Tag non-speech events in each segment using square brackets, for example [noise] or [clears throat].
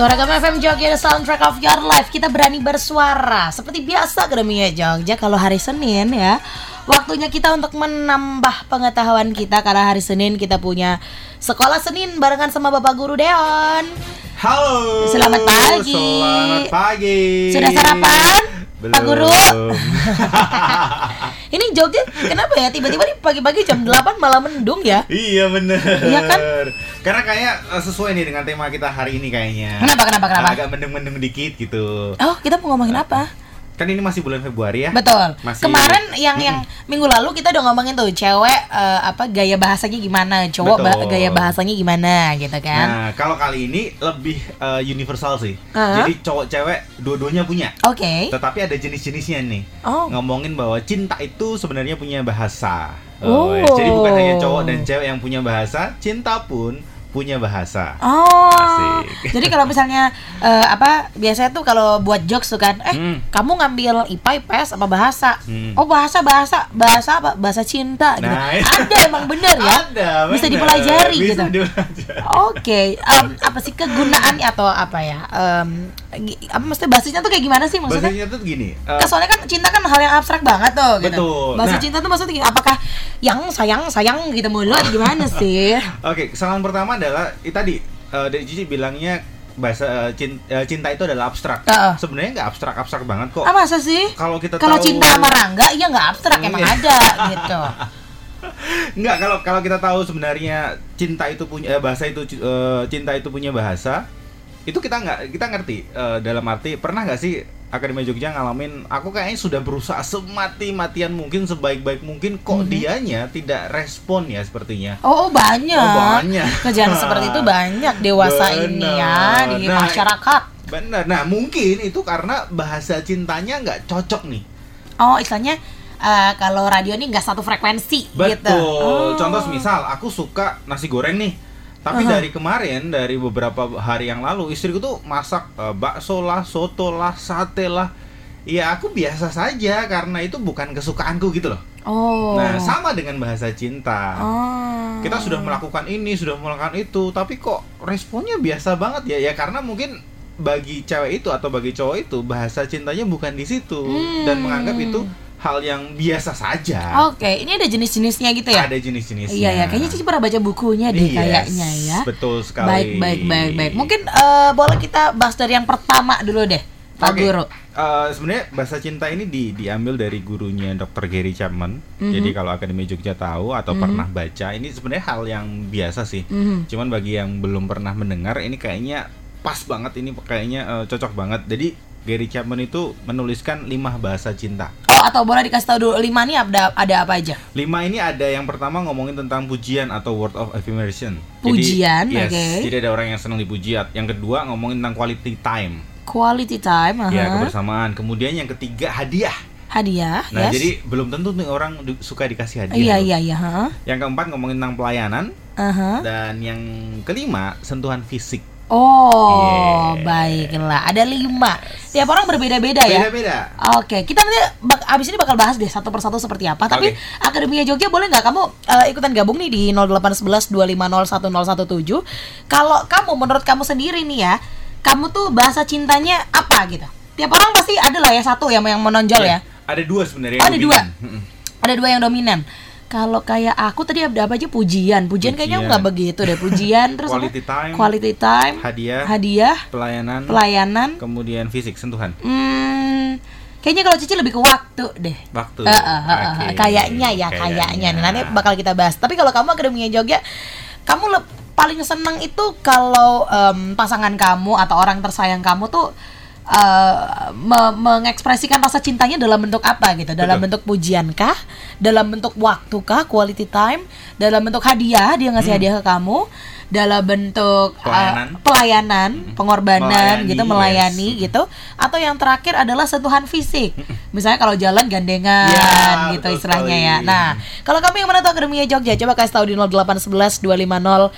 Suara Gama FM Jogja, the soundtrack of your life Kita berani bersuara Seperti biasa Akademia Jogja Kalau hari Senin ya Waktunya kita untuk menambah pengetahuan kita Karena hari Senin kita punya Sekolah Senin barengan sama Bapak Guru Deon Halo. Selamat pagi. Selamat pagi. Sudah sarapan? Belum. Pak Guru? [laughs] Ini Jogja kenapa ya tiba-tiba nih pagi-pagi jam 8 malah mendung ya? iya bener. Iya kan? Karena kayak eh, sesuai nih dengan tema kita hari ini kayaknya. Kenapa, kenapa, kenapa? Agak mendung-mendung dikit gitu. Oh kita mau ngomongin apa? Kan ini masih bulan Februari ya. Betul. Masih- Kemarin yang yang minggu lalu kita udah ngomongin tuh cewek eh, apa gaya bahasanya gimana, cowok ba- gaya bahasanya gimana gitu kan. Nah, kalau kali ini lebih eh, universal sih. Ah. Jadi cowok cewek dua-duanya punya. Oke. Tetapi ada jenis-jenisnya nih. Oh. Ngomongin bahwa cinta itu sebenarnya punya bahasa. Oh. Jadi bukan hanya cowok dan cewek yang punya bahasa, cinta pun punya bahasa. Oh, Asik. jadi kalau misalnya eh, apa biasanya tuh kalau buat jokes tuh kan, eh Hmm. kamu ngambil IPA, IPS apa bahasa? Hmm. Oh bahasa bahasa bahasa apa? Bahasa cinta gitu. Nah, itu. Ada emang bener ya? Ada, Bisa bener. dipelajari Bisa gitu. Oke, em, apa sih kegunaannya atau apa ya? Gi- apa maksudnya bahasanya tuh kayak gimana sih maksudnya? Bahasanya tuh gini. eh, Kan soalnya kan cinta kan hal yang abstrak banget tuh gitu. Betul. Bahasa Nah. cinta tuh maksudnya gini, apakah yang sayang sayang gitu mulu gimana sih? [laughs] Oke, kesalahan pertama adalah i- tadi eh, dari Cici bilangnya bahasa eh, cin- eh, cinta itu adalah abstrak. Heeh. Sebenarnya nggak abstrak-abstrak banget kok. Ah masa sih? Kalau kita Kalau cinta sama Rangga, iya nggak abstrak emang Iya. ada gitu. [laughs] Nggak, kalau kalau kita tahu sebenarnya cinta itu punya eh, bahasa itu eh, cinta itu punya bahasa, itu kita nggak kita ngerti eh, dalam arti pernah nggak sih Akademi Jogja ngalamin aku kayaknya sudah berusaha semati-matian mungkin sebaik-baik mungkin kok Mhm. dianya tidak respon ya sepertinya. Oh, oh, banyak. Oh, banyak. [laughs] Kejadian seperti itu banyak dewasa ini ya di Nah, masyarakat. Benar. Nah, mungkin itu karena bahasa cintanya nggak cocok nih. Oh, istilahnya eh, kalau radio ini nggak satu frekuensi gitu. Betul. Oh. Contoh misal aku suka nasi goreng nih. Tapi Aha. dari kemarin, dari beberapa hari yang lalu, istriku tuh masak eh, bakso lah, soto lah, sate lah. Ya aku biasa saja karena itu bukan kesukaanku gitu loh. Oh. Nah, sama dengan bahasa cinta. Oh. Kita sudah melakukan ini, sudah melakukan itu, tapi kok responnya biasa banget ya? Ya karena mungkin bagi cewek itu atau bagi cowok itu bahasa cintanya bukan di situ dan Hmm. menganggap itu hal yang biasa saja. Oke, ini ada jenis-jenisnya gitu ya? Ada jenis-jenisnya. Iya ya, kayaknya Cici pernah baca bukunya deh Yes, kayaknya ya. Betul sekali. Baik, baik, baik, baik. Mungkin eh, boleh kita bahas dari yang pertama dulu deh, Pak Oke. Guru. Eh, sebenarnya bahasa cinta ini di, diambil dari gurunya Dr. Gary Chapman. Mhm. Jadi kalau Akademi Jogja tahu atau Mhm. pernah baca, ini sebenarnya hal yang biasa sih. Mhm. Cuman bagi yang belum pernah mendengar, ini kayaknya pas banget ini kayaknya eh, cocok banget. Jadi Gary Chapman itu menuliskan lima bahasa cinta. Oh, atau boleh dikasih tahu dulu lima nih ada ada apa aja? Lima ini ada yang pertama ngomongin tentang pujian atau word of affirmation. Pujian, jadi, yes, oke. Jadi ada orang yang senang dipuji. Yang kedua ngomongin tentang quality time. Quality time, aha. Ya, kebersamaan. Kemudian yang ketiga hadiah. hadiah, Nah, yes. jadi belum tentu nih orang suka dikasih hadiah. iya iya iya. Yang keempat ngomongin tentang pelayanan Aha. dan yang kelima sentuhan fisik. Oh, Yes. baiklah. Ada lima. Tiap orang berbeda-beda ya. Beda-beda. Oke, kita nanti bak abis ini bakal bahas deh satu persatu seperti apa. Tapi Oke. Akademia Jogja boleh nggak kamu eh, ikutan gabung nih di 0811 250 1017. Kalau kamu menurut kamu sendiri nih ya, kamu tuh bahasa cintanya apa gitu? Tiap orang pasti ada lah ya satu yang yang menonjol ya. Ada dua sebenarnya. Oh, ada dua. dominan. Mm-mm. Ada dua yang dominan. Kalau kayak aku tadi ada apa aja pujian. Pujian, kayaknya Pujian. nggak begitu deh. Pujian [laughs] terus apa? Quality time. Quality time, Hadiah, hadiah, pelayanan, pelayanan. kemudian fisik sentuhan. Hmm, kayaknya kalau Cici lebih ke waktu deh. Waktu. Eh, eh, eh, Oke. Kayaknya ya, kayaknya. Nih, Nanti bakal kita bahas. Tapi kalau kamu Akademia Jogja, kamu le- paling seneng itu kalau em, pasangan kamu atau orang tersayang kamu tuh eh, me- mengekspresikan rasa cintanya dalam bentuk apa gitu? Dalam Betul. bentuk pujian kah? Dalam bentuk waktu kah? Quality time? Dalam bentuk hadiah? Dia ngasih hadiah ke kamu? Dalam bentuk eh, Pelayanan. pelayanan, pengorbanan Melayani, gitu, melayani yes. gitu atau yang terakhir adalah sentuhan fisik misalnya kalau jalan gandengan Ya, gitu betul istilahnya sekali. ya nah kalau kamu yang mana tuh Akademia Jogja coba kasih tahu di 0811 250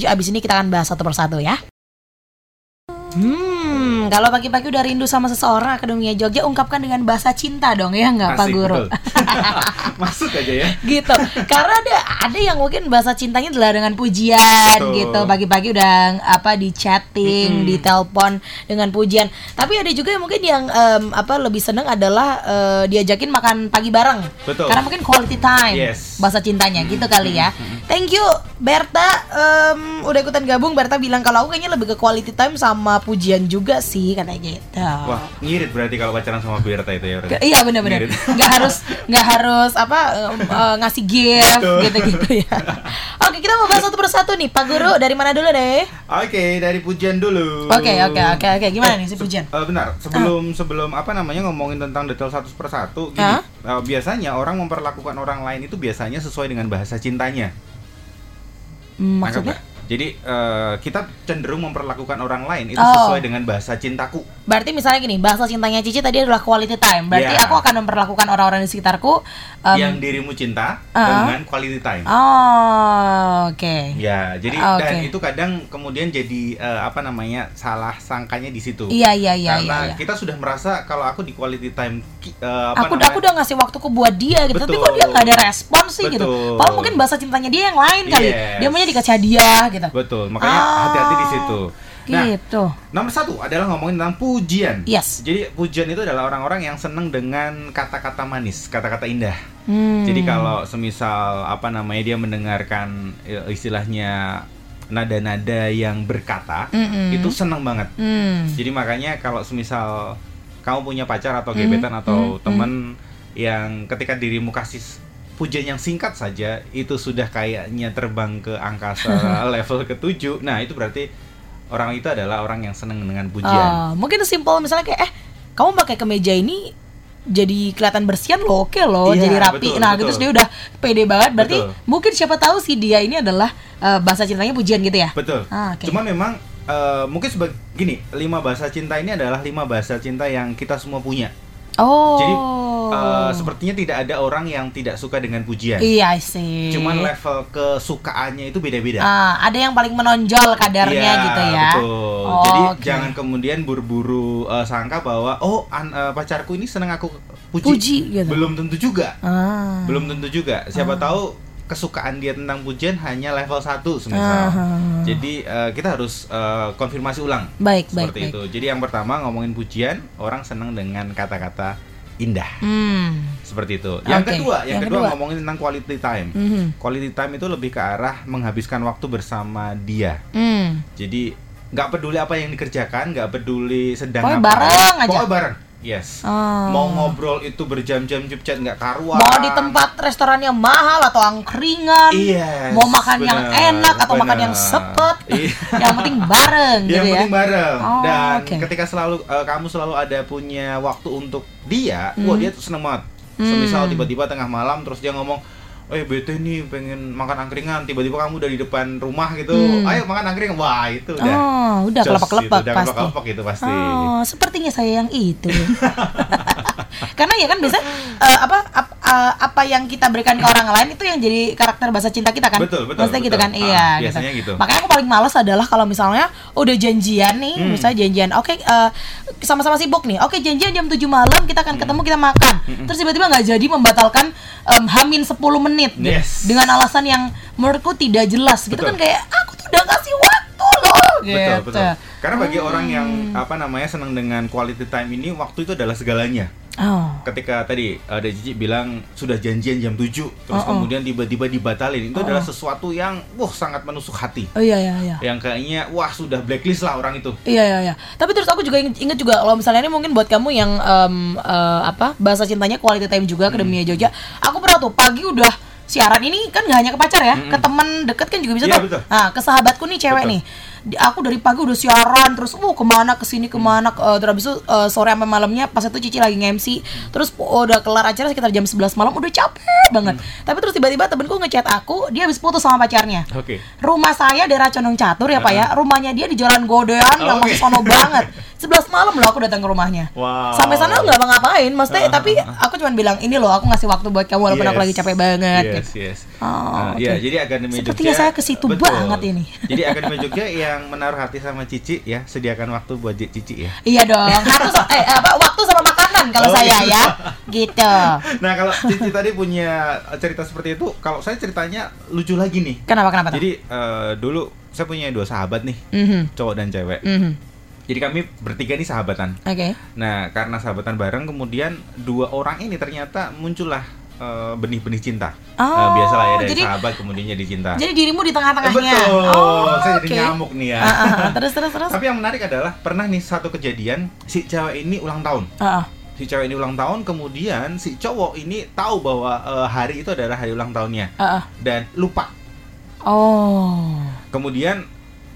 1017 abis ini kita akan bahas satu persatu ya Hmm, Hmm, kalau pagi-pagi udah rindu sama seseorang Akademia Jogja ungkapkan dengan bahasa cinta dong ya nggak Pak Guru? [laughs] Masuk aja ya. gitu. Karena ada ada yang mungkin bahasa cintanya adalah dengan pujian Betul. gitu. Pagi-pagi udah apa di chatting, Mm-mm. di telepon dengan pujian. Tapi ada juga yang mungkin yang em, apa lebih seneng adalah eh, diajakin makan pagi bareng. Betul. Karena mungkin quality time Yes. bahasa cintanya gitu kali ya. Thank you Berta em, udah ikutan gabung. Berta bilang kalau aku kayaknya lebih ke quality time sama pujian juga sih katanya gitu. Wah, ngirit berarti kalau pacaran sama Berta itu ya. Ke- Iya benar-benar. Nggak harus nggak harus apa eh, ngasih gift gitu-gitu ya. [laughs] Oke kita mau bahas satu persatu nih Pak Guru dari mana dulu deh? Oke, dari pujian dulu. Oke oke oke oke gimana nih si pujian? Eh, benar, sebelum sebelum apa namanya ngomongin tentang detail satu persatu, gini, Ah? eh, biasanya orang memperlakukan orang lain itu biasanya sesuai dengan bahasa cintanya. Maksudnya? Jadi eh, kita cenderung memperlakukan orang lain itu Oh. sesuai dengan bahasa cintaku. Berarti misalnya gini bahasa cintanya Cici tadi adalah quality time. Berarti Iya. aku akan memperlakukan orang-orang di sekitarku. em, yang dirimu cinta Ah. dengan quality time. Oh oke. Ya, jadi Ah, dan itu kadang kemudian jadi eh, apa namanya salah sangkanya di situ. Iya iya iya Karena iya. iya. kita sudah merasa kalau aku di quality time eh, apa Aku namanya, aku udah ngasih waktuku buat dia gitu. Tapi Betul. kok dia nggak ada respon sih gitu. Betul. Padahal mungkin bahasa cintanya dia yang lain kali. Yes. Dia maunya dikasih hadiah gitu. betul. Makanya Oh, hati-hati di situ. Nah, gitu. nomor satu adalah ngomongin tentang pujian. Yes. Jadi pujian itu adalah orang-orang yang seneng dengan kata-kata manis, kata-kata indah. Hmm. Jadi kalau semisal apa namanya dia mendengarkan eh, istilahnya nada-nada yang berkata, Mm-mm. itu seneng banget. Hmm. Jadi makanya kalau semisal kamu punya pacar atau Hmm, gebetan atau hmm, temen yang ketika dirimu kasih pujian yang singkat saja itu sudah kayaknya terbang ke angkasa [laughs] level ketujuh. Nah itu berarti orang itu adalah orang yang seneng dengan pujian. Ah, mungkin simpel misalnya kayak eh kamu pakai kemeja ini jadi kelihatan bersihan loh, oke loh, Iya, jadi rapi. betul, nah, betul. gitu terus dia udah pede banget. Berarti Betul. mungkin siapa tahu sih dia ini adalah eh, bahasa cintanya pujian gitu ya. Betul. Ah, oke. Cuma memang eh, mungkin sebagai gini lima bahasa cinta ini adalah lima bahasa cinta yang kita semua punya. Oh. Jadi eh, sepertinya tidak ada orang yang tidak suka dengan pujian. Iya sih. Cuman level kesukaannya itu beda-beda. Ah, ada yang paling menonjol kadarnya Iya, gitu ya. Betul. Oh, Jadi oke. jangan kemudian buru-buru uh, sangka bahwa oh an- uh, pacarku ini seneng aku puji. Puji gitu. Belum tentu juga. Ah. Belum tentu juga. Siapa tahu kesukaan dia tentang pujian hanya level 1 semisal. Ah. Jadi uh, kita harus uh, konfirmasi ulang. Baik, baik, Seperti baik. itu. Jadi yang pertama ngomongin pujian, orang seneng dengan kata-kata indah. Hmm. Seperti itu. Yang Oke, kedua, yang, yang kedua, kedua. ngomongin tentang quality time. Mhm. Quality time itu lebih ke arah menghabiskan waktu bersama dia. Hmm. Jadi nggak peduli apa yang dikerjakan, nggak peduli sedang Pokoknya apa. bareng aja. Pokoknya bareng. Yes. Oh. Mau ngobrol itu berjam-jam chat nggak karuan. Mau di tempat restoran yang mahal atau angkringan. Yes, Mau makan yang benar, enak atau makan benar. yang sepet. Iya. [laughs] yang penting bareng yang gitu ya. penting bareng Oh, dan oke. ketika selalu eh, kamu selalu ada punya waktu untuk dia, Hmm. wah dia tuh seneng banget. Hmm. Semisal tiba-tiba tengah malam terus dia ngomong, eh bete nih pengen makan angkringan, tiba-tiba kamu udah di depan rumah gitu, Hmm. ayo makan angkringan, wah itu udah. Oh, udah jos kelepek-kelepek gitu, udah pasti. kelepek-kelepek itu pasti. Oh, sepertinya saya yang itu. [laughs] Karena ya kan biasa eh, apa ap- eh, apa yang kita berikan ke orang lain itu yang jadi karakter bahasa cinta kita kan? Betul, betul, Maksudnya gitu betul. kan? Ah, iya, biasanya gitu. Makanya aku paling males adalah kalau misalnya udah janjian nih, Hmm. misalnya janjian, oke eh, sama-sama sibuk nih. Oke, janjian jam 7 malam kita akan ketemu kita makan. Terus tiba-tiba nggak jadi membatalkan em, hamin 10 menit gitu. Yes. dengan alasan yang menurutku tidak jelas gitu Betul. kan kayak aku tuh udah kasih waktu loh Betul, gitu. betul. Karena bagi orang yang Hmm. apa namanya senang dengan quality time ini, waktu itu adalah segalanya. Oh. ketika tadi ada Cici bilang sudah janjian jam 7 terus Oh, oh. kemudian tiba-tiba dibatalin itu Oh, adalah oh. sesuatu yang wah sangat menusuk hati Oh iya iya iya. yang kayaknya wah sudah blacklist lah orang itu Iya iya iya. Tapi terus aku juga inget, juga kalau misalnya ini mungkin buat kamu yang em, eh, apa bahasa cintanya quality time juga ke Demi Hmm. Jogja. Aku pernah tuh pagi udah siaran ini kan nggak hanya ke pacar ya, Mm-mm. ke teman deket kan juga bisa Hmm. Iya, tuh. betul. Nah ke sahabatku nih cewek Betul. nih. Aku dari pagi udah siaran terus uh ke mana ke sini ke mana eh, terus habis itu eh, sore sampai malamnya pas itu Cici lagi nge-MC terus oh, udah kelar acara sekitar jam 11 malam udah capek banget. Hmm. Tapi terus tiba-tiba temenku ngechat aku dia habis putus sama pacarnya. oke Rumah saya daerah Condong Catur ya Pak ya. Rumahnya dia di Jalan Godean yang Oke. masih sono [laughs] banget. 11 malam loh aku datang ke rumahnya. Wow. Sampai sana nggak ngapain, maksudnya tapi aku cuma bilang ini loh aku ngasih waktu buat kamu walaupun aku Yes. lagi capek banget. Yes, gitu. yes. Oh, Nah, oke. Iya, jadi Akademi Sepertinya Jogja saya ke situ banget ini. [laughs] Jadi Akademi Jogja yang menaruh hati sama Cici ya, sediakan waktu buat Cici ya. Iya dong, harus eh apa waktu sama makanan kalau Oh, saya gitu. ya, gitu. Nah, kalau Cici tadi punya cerita seperti itu, kalau saya ceritanya lucu lagi nih. Kenapa kenapa? Jadi eh, dulu saya punya dua sahabat nih, Mhm, cowok dan cewek. mhm. Jadi kami bertiga nih sahabatan. Oke. Nah, karena sahabatan bareng, kemudian dua orang ini ternyata muncullah eh, benih-benih cinta. Eh, Oh, biasalah ya dari jadi- sahabat kemudian jadi cinta. Jadi dirimu di Eh, tengah-tengahnya. betul, Oh, saya jadi nyamuk nih ya. Ah, ah. Terus terus terus. Tapi yang menarik adalah pernah nih satu kejadian si cewek ini ulang tahun. Ah, ah. Si cewek ini ulang tahun, kemudian si cowok ini tahu bahwa eh, hari itu adalah hari ulang tahunnya Ah, ah. dan lupa. Oh. Kemudian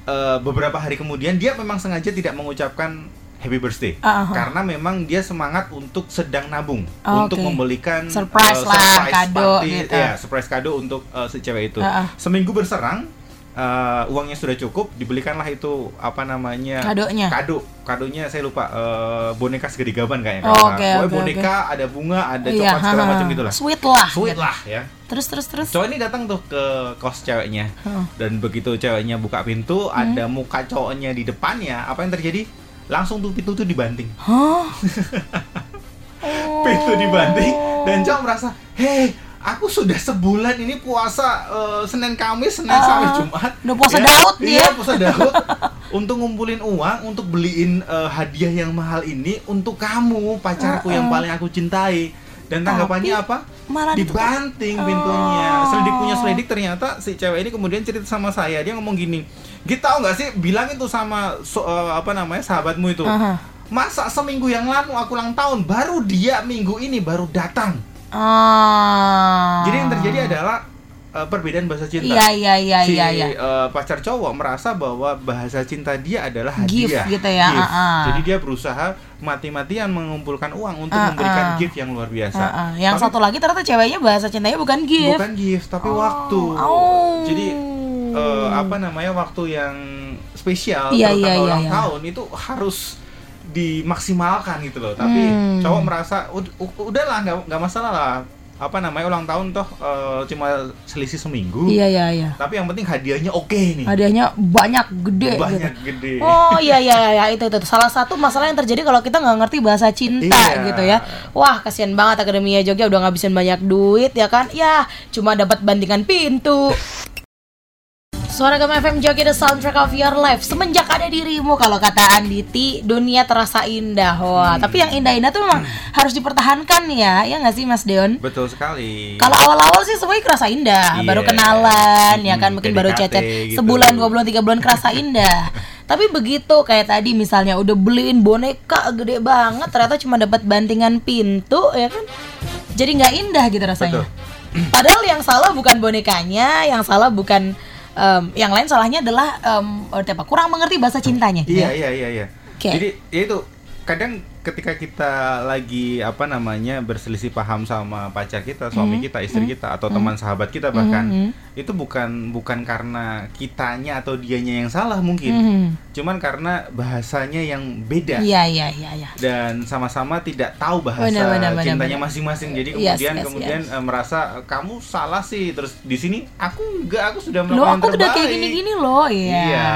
eh, beberapa hari kemudian dia memang sengaja tidak mengucapkan happy birthday Ah, ah. karena memang dia semangat untuk sedang nabung Oh, untuk oke. membelikan Surprise eh, lah, kado party, gitu. ya surprise kado untuk eh, si cewek itu. Ah, ah. Seminggu berserang eh, uangnya sudah cukup dibelikanlah itu apa namanya Kadonya. kado kadonya saya lupa eh, boneka segede gaban kayaknya Oh. Pokoknya oke, boneka ada bunga ada Iya, coklat segala macam gitu lah Sweet lah. sweet gitu. lah ya Terus terus terus. cowok ini datang tuh ke kos ceweknya Heeh. dan begitu ceweknya buka pintu Hmm. ada muka cowoknya di depannya apa yang terjadi langsung tuh pintu tuh dibanting Hah? [laughs] pintu dibanting dan cowok merasa hei aku sudah sebulan ini puasa eh, Senin Kamis Senin Ah, sampai Jumat. udah puasa Ya, Daud dia. iya puasa Daud. [laughs] Untuk ngumpulin uang untuk beliin eh, hadiah yang mahal ini untuk kamu pacarku yang Ah, ah. paling aku cintai. Dan tanggapannya Tapi apa? malah dibanting pintunya. Oh. selidik punya selidik ternyata si cewek ini kemudian cerita sama saya. Dia ngomong gini gitu tahu nggak sih? Bilang itu sama so- eh, apa namanya sahabatmu itu. Aha. masa seminggu yang lalu aku ulang tahun baru dia minggu ini baru datang Ah. jadi yang terjadi adalah eh, perbedaan bahasa cinta Iya iya iya si iya iya. eh, pacar cowok merasa bahwa bahasa cinta dia adalah Gift hadiah gitu ya, Gift. ah, ah. jadi dia berusaha mati-matian mengumpulkan uang untuk Ah, memberikan ah. gift yang luar biasa Ah, ah. Yang Tapi satu lagi ternyata ceweknya bahasa cintanya bukan gift. bukan gift tapi Oh. waktu Oh. jadi eh, apa namanya waktu yang spesial Iya, terutama iya, iya, ulang iya. tahun itu harus dimaksimalkan gitu loh tapi Hmm. cowok merasa "Ud- u- udahlah nggak nggak masalah lah apa namanya ulang tahun toh eh, cuma selisih seminggu Iya iya iya. tapi yang penting hadiahnya oke nih Hadiahnya banyak gede banyak gitu. gede Oh iya iya iya itu itu salah satu masalah yang terjadi kalau kita nggak ngerti bahasa cinta Iya. gitu ya. Wah kasihan banget Akademia Jogja udah ngabisin banyak duit ya kan? Ya cuma dapat bandingan pintu. Suara Gama FM Joki the soundtrack of your life Semenjak ada dirimu kalau kata Anditi Dunia terasa indah Wah tapi yang indah-indah tuh memang harus dipertahankan ya Ya nggak sih Mas Deon? betul sekali Kalau awal-awal sih semuanya kerasa indah, Iya. baru kenalan ya kan mungkin baru chat gitu. sebulan, dua bulan, tiga bulan kerasa indah. [laughs] Tapi begitu kayak tadi misalnya udah beliin boneka gede banget, ternyata cuma dapat bantingan pintu ya kan, jadi nggak indah gitu rasanya. Betul. Padahal yang salah bukan bonekanya, yang salah bukan em, yang lain salahnya adalah em, apa kurang mengerti bahasa cintanya. iya ya. iya iya iya jadi ya itu kadang ketika kita lagi apa namanya berselisih paham sama pacar kita suami kita istri kita atau teman sahabat kita bahkan Mhm. itu bukan bukan karena kitanya atau dianya yang salah mungkin Mhm. cuman karena bahasanya yang beda Iya iya iya iya. dan sama-sama tidak tahu bahasa Benar, benar, benar, cintanya masing-masing jadi Yes, kemudian yes, kemudian yes. eh, merasa eh, kamu salah sih terus di sini aku enggak aku sudah Loh melakukan aku yang udah kayak terbaik. gini-gini loh, iya. Iya.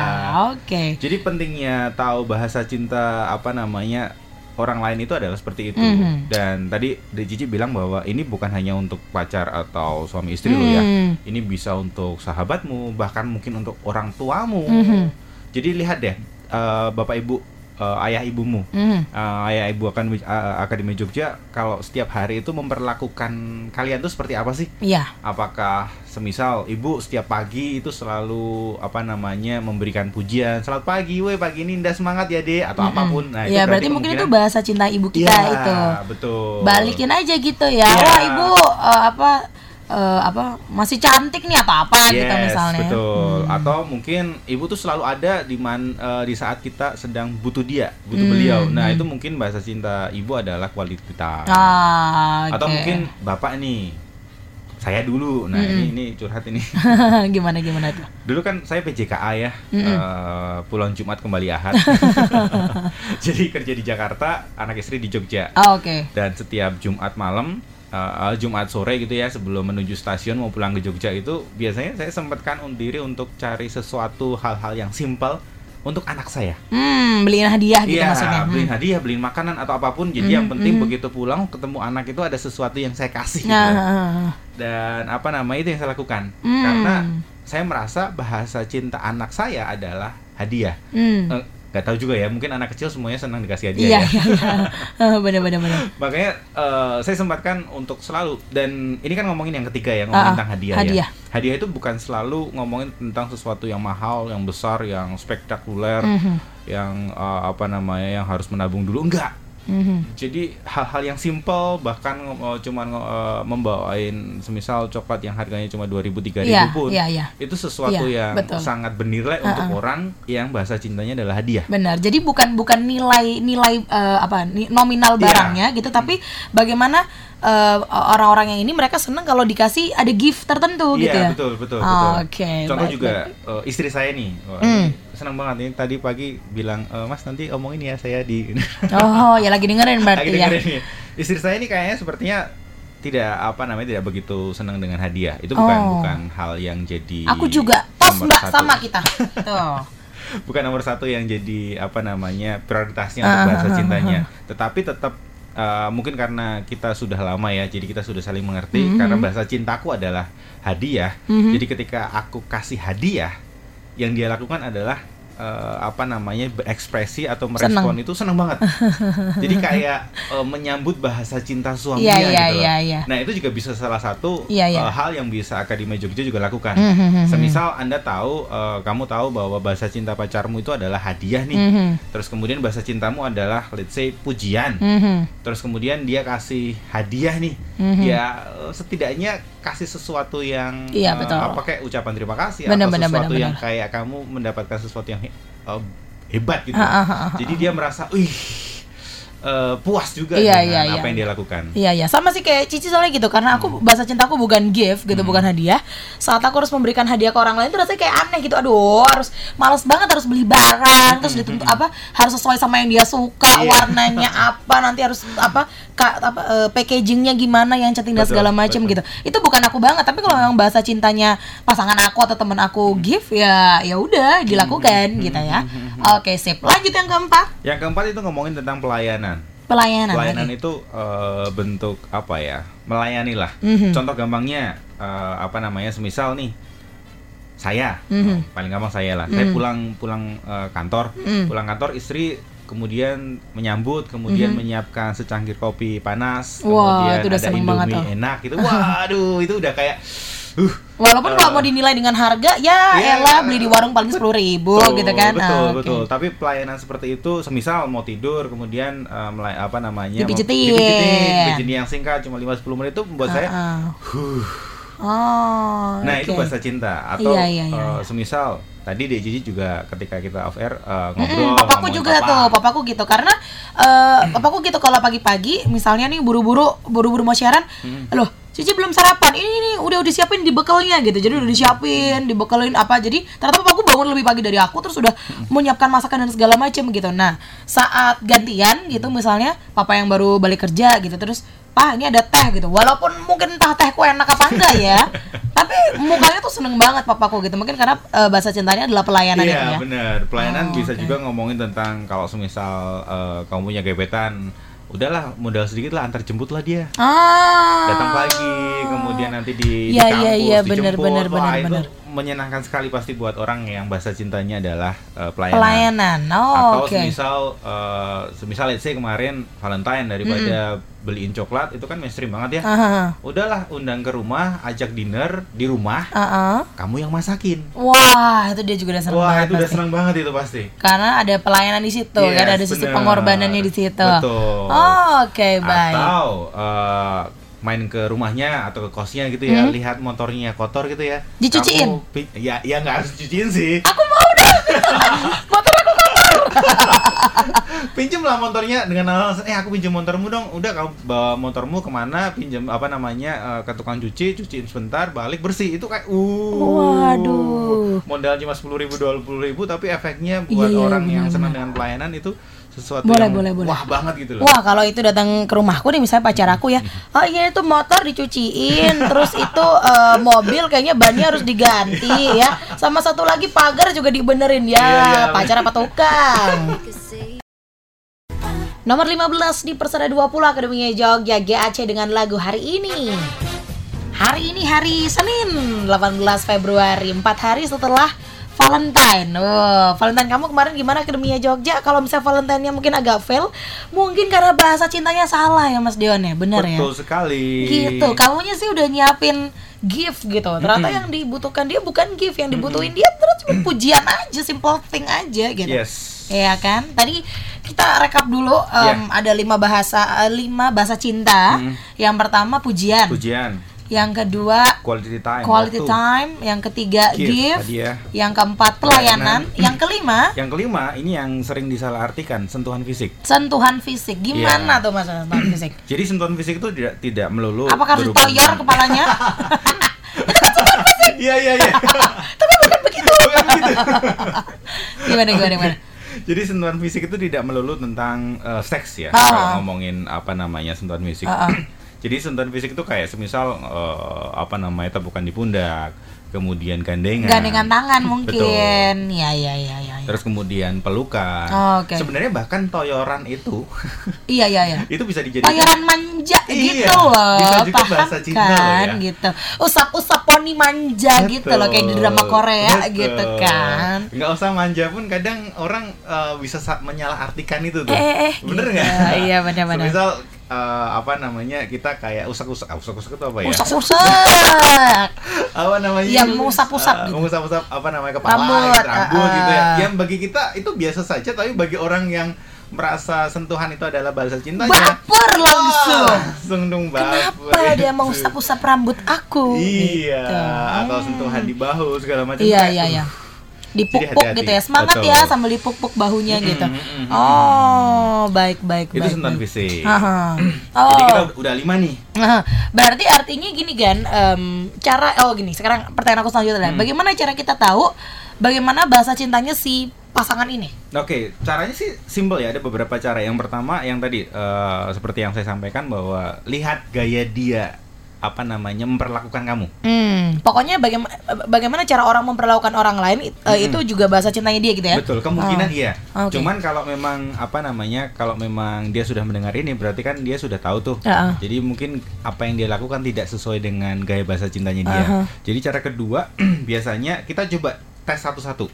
Oke. Jadi pentingnya tahu bahasa cinta apa namanya orang lain itu adalah seperti itu. Mhm. Dan tadi De Cici bilang bahwa ini bukan hanya untuk pacar atau suami istri lo ya. Hmm. Ini bisa untuk sahabatmu, bahkan mungkin untuk orang tuamu. Mhm. Jadi lihat deh eh, Bapak Ibu eh, ayah ibumu. Mhm. Eh, ayah ibu akan eh, Akademi Jogja kalau setiap hari itu memperlakukan kalian tuh seperti apa sih? Iya. apakah semisal ibu setiap pagi itu selalu apa namanya memberikan pujian selamat pagi weh pagi ini indah semangat ya deh atau Mm-mm. apa pun nah ya berarti mungkin itu bahasa cinta ibu kita Iya, itu. betul Balikin aja gitu ya. Iya. Wah, Ibu eh, apa eh, apa masih cantik nih atau apa gitu Yes, misalnya. betul Hmm. atau mungkin ibu tuh selalu ada di man eh, di saat kita sedang butuh dia butuh Hmm, beliau nah hmm. itu mungkin bahasa cinta ibu adalah time Ah, atau oke. mungkin bapak nih saya dulu. Nah, Mm-mm. ini ini curhat ini. [laughs] gimana gimana tuh? Dulu kan saya PJKA ya, Mm-mm. eh, pulang Jumat kembali Ahad. [laughs] [laughs] Jadi kerja di Jakarta, anak istri di Jogja. Ah, Oke. Dan setiap Jumat malam, eh, Jumat sore gitu ya, sebelum menuju stasiun mau pulang ke Jogja itu, biasanya saya sempatkan diri untuk cari sesuatu hal-hal yang simpel untuk anak saya. Hmm, beliin hadiah gitu Iya, maksudnya. Hmm. beliin hadiah, beliin makanan atau apa pun. Jadi Mm, yang penting mm. begitu pulang ketemu anak itu ada sesuatu yang saya kasih. gitu. Nah, Dan apa nama itu yang saya lakukan? Hmm. Karena saya merasa bahasa cinta anak saya adalah hadiah. hmm. Eh, Gak tahu juga ya, mungkin anak kecil semuanya senang dikasih Iya, hadiah ya. iya, [laughs] iya. Bener, bener, bener. Makanya eh, saya sempatkan untuk selalu dan ini kan ngomongin yang ketiga ya ngomongin ah, tentang hadiah, hadiah. ya. Hadiah itu bukan selalu ngomongin tentang sesuatu yang mahal, yang besar, yang spektakuler, Mhm, yang eh, apa namanya yang harus menabung dulu enggak. Mhm. Jadi hal-hal yang simple bahkan uh, cuman uh, membawain semisal coklat yang harganya cuma 2000 3000 Iya, pun iya, iya. itu sesuatu Iya, yang betul. sangat bernilai Uh-uh. untuk orang yang bahasa cintanya adalah hadiah. Benar. Jadi bukan bukan nilai nilai eh, apa nominal Iya. barangnya gitu, tapi bagaimana eh, orang-orang yang ini mereka seneng kalau dikasih ada gift tertentu gitu ya. Iya, betul, betul, Oh, betul. oke, Contoh baik, juga uh, istri saya nih. Hmm. ini senang banget ini tadi pagi bilang, "E, "Mas, nanti omongin ya saya di [laughs] Oh, ya lagi dengerin berarti Lagi ya. dengerin nih. Istri saya ini kayaknya sepertinya tidak apa namanya tidak begitu senang dengan hadiah. Itu bukan Oh. bukan hal yang jadi Aku juga. Tos nomor Mbak satu. sama kita. [laughs] Tuh. bukan nomor satu yang jadi apa namanya prioritasnya Ah, untuk bahasa ah, ah, cintanya tetapi tetap uh, mungkin karena kita sudah lama ya jadi kita sudah saling mengerti Mhm. karena bahasa cintaku adalah hadiah Mhm. jadi ketika aku kasih hadiah yang dia lakukan adalah uh, apa namanya berekspresi atau merespon itu senang banget [laughs] jadi kayak uh, menyambut bahasa cinta suaminya Iya, iya, gitu loh. iya, iya. nah itu juga bisa salah satu Iya, iya. uh, hal yang bisa Akademi Jogja juga lakukan Mhm, Semisal Anda tahu, eh, kamu tahu bahwa bahasa cinta pacarmu itu adalah hadiah nih. Mhm, Terus kemudian bahasa cintamu adalah, let's say, pujian. mhm. Terus kemudian dia kasih hadiah nih. Mhm. Ya setidaknya kasih sesuatu yang Iya, eh, betul. apa kayak ucapan terima kasih Benar, atau benar, sesuatu benar, yang kayak kamu mendapatkan sesuatu yang he- eh, hebat gitu. Ah, ah, ah, ah, Jadi dia merasa, wih, eh, puas juga Iya, dengan iya, apa iya. yang dia lakukan. Iya ya, sama sih kayak Cici soalnya gitu karena aku Hmm. bahasa cintaku bukan gift gitu, bukan hadiah. Saat aku harus memberikan hadiah ke orang lain tuh rasanya kayak aneh gitu. Aduh, harus males banget harus beli barang, terus dituntut apa harus sesuai sama yang dia suka, Hmm, Iya. warnanya apa, nanti harus apa ka, apa eh, packagingnya gimana yang cantik dan segala macam gitu. Itu bukan aku banget, tapi kalau yang bahasa cintanya pasangan aku atau temen aku gift ya ya udah dilakukan gitu ya. Oke, sip. Lanjut yang keempat, Yang keempat itu ngomongin tentang pelayanan. pelayanan. pelayanan itu eh, bentuk apa ya melayani lah Mhm. contoh gampangnya eh, apa namanya semisal nih saya Mhm. oh, paling gampang saya lah saya Mhm. pulang pulang eh, kantor Mhm. pulang kantor istri kemudian menyambut kemudian menyiapkan secangkir kopi panas. Wah, kemudian itu udah ada banget indomie enak gitu waduh [laughs] itu udah kayak uh Walaupun kalau Eh, mau dinilai dengan harga, ya iya, elah beli di warung paling sepuluh ribu Betul, gitu kan. Betul, Ah, oke. betul. Tapi pelayanan seperti itu, semisal mau tidur, kemudian eh, melay- apa namanya? dipijetin, dipijetin yang singkat cuma 5-10 menit itu membuat saya, Ah, ah. huh. Oh. Nah oke. itu bahasa cinta. Atau Iya, iya, iya, eh, iya. semisal tadi Dek Cici juga ketika kita off air eh, Mm-mm, ngobrol. papaku ngomongin juga papa. tuh, papaku gitu karena eh, papaku gitu kalau pagi-pagi misalnya nih buru-buru buru-buru mau siaran, Hmm. loh Cici belum sarapan, ini nih udah udah siapin di bekalnya gitu, jadi udah disiapin, dibekelin apa, jadi ternyata papaku bangun lebih pagi dari aku terus udah menyiapkan masakan dan segala macam gitu. Nah saat gantian gitu misalnya papa yang baru balik kerja gitu terus Pak ini ada teh gitu, walaupun mungkin entah tehku enak apa enggak ya, [laughs] tapi mukanya tuh seneng banget papaku gitu, mungkin karena eh, bahasa cintanya adalah pelayanan Iya itu ya. benar. Pelayanan Oh, bisa oke. juga ngomongin tentang kalau semisal eh, kamu punya gebetan, udahlah modal sedikit lah antar jemput lah dia. Ah. Datang pagi, kemudian nanti di, di Iya, kampus iya, iya, benar, dijemput. Wah, benar, itu menyenangkan sekali pasti buat orang yang bahasa cintanya adalah eh, pelayanan. Pelayanan. Oh, Atau oke. semisal eh, semisal let's say kemarin Valentine daripada beliin coklat itu kan mainstream banget ya. Aha. Udahlah undang ke rumah, ajak dinner di rumah, Ah, ah. kamu yang masakin. Wah, itu dia juga udah seneng Wah, banget itu udah pasti. senang banget itu pasti. Karena ada pelayanan di situ, Yes, kan ada sisi bener. pengorbanannya di situ. Betul. Oh, oke, baik. Atau eh, main ke rumahnya atau ke kosnya gitu ya, Hmm. lihat motornya kotor gitu ya. Dicuciin? Kamu ya, ya nggak harus cuciin sih. Aku mau dong. [laughs] Motor aku kotor. pinjemlah motornya dengan alasan eh aku pinjam motormu dong udah kamu bawa motormu ke mana pinjam apa namanya eh, ke tukang cuci cuciin sebentar balik bersih itu kayak uh Waduh. modal cuma sepuluh ribu dua puluh ribu tapi efeknya buat iya, orang yang benar-benar. senang dengan pelayanan itu sesuatu Boleh, yang boleh, boleh. wah banget gitu loh. Wah kalau itu datang ke rumahku nih misalnya pacar aku ya Oh iya itu motor dicuciin Terus itu eh, mobil kayaknya bannya harus diganti ya Sama satu lagi pagar juga dibenerin. Ya Iya, iya. Pacar apa tukang? [laughs] Nomor 15 di Persada 20 Akademi Jogja GAC dengan lagu hari ini. Hari ini hari Senin 18 Februari. 4 hari setelah Valentine. Oh, Valentine kamu kemarin gimana Akademi Jogja? Kalau misalnya Valentine-nya mungkin agak fail Mungkin karena bahasa cintanya salah ya Mas Dion ya Bener ya? Betul sekali. Gitu. Kamunya sih udah nyiapin gift gitu. Ternyata yang dibutuhkan dia bukan gift. Yang dibutuhin dia terus cuma pujian aja Simple thing aja gitu. Yes. Iya kan? Tadi kita rekap dulu em, ada lima bahasa eh, lima bahasa cinta. Mm. Yang pertama pujian, pujian yang kedua quality time quality waktu. time, yang ketiga Gift, gift, hadiah. yang keempat pelayanan, yang kelima [laughs] yang kelima ini yang sering disalahartikan sentuhan fisik sentuhan fisik. Gimana Iya. tuh mas sentuhan fisik? [clears throat] jadi sentuhan fisik itu tidak tidak melulu Apakah harus toyor kepalanya? [laughs] [laughs] iya iya iya Tapi bukan begitu. Bukan begitu. gimana gimana gimana? Jadi sentuhan fisik itu tidak melulu tentang eh, seks ya. Ah. Kalau ngomongin apa namanya sentuhan fisik. Ah, ah. [clears throat] Jadi sentuhan fisik itu kayak semisal eh, apa namanya tepukan di pundak, kemudian gandengan. Gandengan tangan [laughs] mungkin. Betul. Ya ya ya ya. ya. Terus kemudian pelukan. Oh, oke. Sebenarnya bahkan toyoran itu [laughs] Iya iya iya. itu bisa dijadikan Toyoran manja Iya, gitu loh. bisa juga paham bahasa cinta loh kan ya. gitu. Usap-usap poni manja gitu loh kayak di drama Korea Betul. gitu kan. Nggak usah manja pun kadang orang eh, bisa sa- menyalahartikan itu tuh. Eh, eh, eh, Bener gitu. nggak? Iya, benar-benar. Misal eh, apa namanya kita kayak usak-usak, ah, usak-usak itu apa ya? Usap-usap. [laughs] apa namanya? Itu? mengusap-usap Eh, gitu. Mengusap-usap apa namanya kepala, Rambut, gitu, rambut ah, gitu ya. ah. Yang bagi kita itu biasa saja, tapi bagi orang yang merasa sentuhan itu adalah bahasa cintanya. Baper langsung. Langsung dong baper. Kenapa dia mau usap-usap rambut aku? Iya, Gitu. atau sentuhan di bahu segala macam. Iya iya uh, iya. Dipuk-puk hati-hati. gitu ya. Semangat Betul. ya sambil dipuk-puk bahunya Mm-mm, gitu. Oh, baik baik Itu baik. sentuhan fisik. [clears throat] Aha. Jadi kita Oh. udah, lima nih. Nah, berarti artinya gini kan, em, cara oh gini. Sekarang pertanyaan aku selanjutnya adalah, Hmm. bagaimana cara kita tahu bagaimana bahasa cintanya si pasangan ini? Oke, caranya sih simple ya. Ada beberapa cara. Yang pertama, yang tadi eh, seperti yang saya sampaikan bahwa lihat gaya dia apa namanya memperlakukan kamu. Hmm, pokoknya bagaimana bagaimana cara orang memperlakukan orang lain it- eh, itu juga bahasa cintanya dia gitu ya? Betul, kemungkinan Oh. iya. Oke. Cuman kalau memang apa namanya, kalau memang dia sudah mendengar ini, berarti kan dia sudah tahu tuh. Heeh. Jadi mungkin apa yang dia lakukan tidak sesuai dengan gaya bahasa cintanya dia. Aha. Jadi cara kedua, [clears throat] biasanya kita coba tes satu-satu,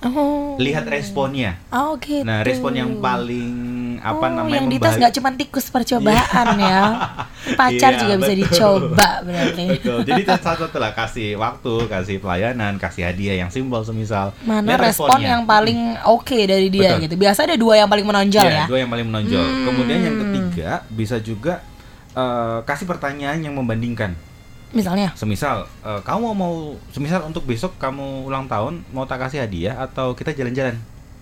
Oh. lihat responnya. Oh gitu. Nah, respon yang paling apa Oh, namanya yang dites membahag- nggak cuma tikus percobaan ya. Pacar Iya, juga bisa betul. dicoba berarti. Betul. Jadi tes satu lah kasih waktu, kasih pelayanan, kasih hadiah yang simpel semisal. Mana Lihat respon responnya. yang paling oke dari dia Betul. gitu. Biasa ada dua yang paling menonjol Iya, ya. dua yang paling menonjol. Hmm. Kemudian yang ketiga bisa juga eh, kasih pertanyaan yang membandingkan. Misalnya. Semisal eh, kamu mau semisal untuk besok kamu ulang tahun mau tak kasih hadiah atau kita jalan-jalan.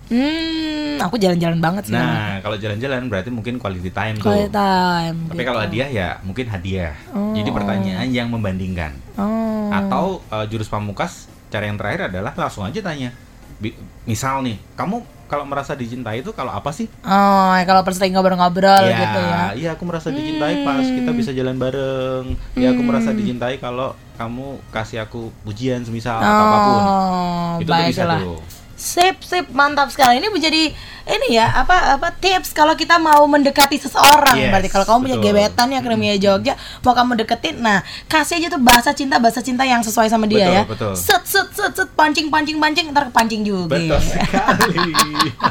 Hmm, aku jalan-jalan banget sih. Nah, kalau jalan-jalan berarti mungkin quality time tuh. Quality time. Tapi gitu. kalau hadiah ya mungkin hadiah. Oh. Jadi pertanyaan yang membandingkan. Oh. Atau eh, jurus pamukas cara yang terakhir adalah langsung aja tanya. Bi- misal nih, kamu kalau merasa dicintai itu kalau apa sih? Oh, ya kalau lagi ngobrol-ngobrol Ya, gitu ya. Iya, aku merasa dicintai pas kita bisa jalan bareng. Ya, aku merasa dicintai kalau kamu kasih aku pujian semisal atau apa pun. Oh, Itu tuh bisa baiklah. tuh. Sip, sip, mantap sekali. Ini menjadi ini ya apa apa tips kalau kita mau mendekati seseorang. Yes, Berarti kalau kamu punya betul. gebetan ya Akademia Jogja, mau kamu deketin, nah kasih aja tuh bahasa cinta bahasa cinta yang sesuai sama dia Betul, ya. betul. Set set set set pancing pancing pancing ntar kepancing juga. Betul sekali.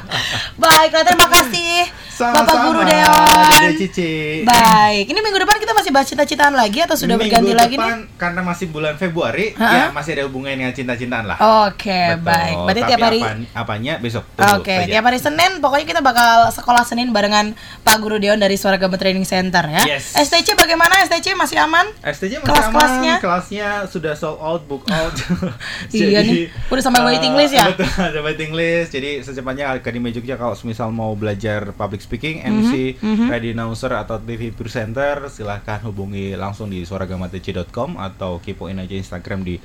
[laughs] Baiklah, terima kasih Bapak Guru Dede Dewan. Cici. Baik, ini minggu depan kita masih bahas cita-citaan lagi atau sudah Minggu berganti lagi nih? depan, Karena masih bulan Februari, Ha-ha. ya masih ada hubungannya dengan cinta-cintaan lah. Oke, Betul. baik. Berarti Tapi tiap hari apa- apanya besok Oke, saja. tiap hari Senin pokoknya kita bakal sekolah Senin barengan Pak Guru Deon dari Suara Gama Training Center ya. Yes. STC bagaimana? STC masih aman? STJ masih Kelas-kelasnya? aman, kelasnya sudah sold out, book out. [laughs] [laughs] Iya nih, udah sampai eh, waiting list ya? [laughs] Betul, ada waiting list. Jadi secepatnya Akademi Jogja kalau misal mau belajar public speaking, MC, mhm. radio announcer atau TV presenter, silahkan hubungi langsung di suaragamatc.com atau kepoin aja Instagram di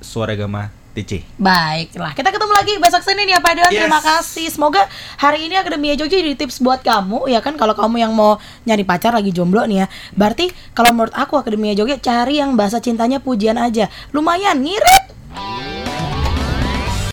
@suaragamatc. Baiklah, kita ketemu lagi besok Senin ya Pak Deon. Yes. Terima kasih. Semoga hari ini Akademia Jogja jadi tips buat kamu ya kan kalau kamu yang mau nyari pacar lagi jomblo nih ya. Berarti kalau menurut aku Akademia Jogja cari yang bahasa cintanya pujian aja. Lumayan ngirit.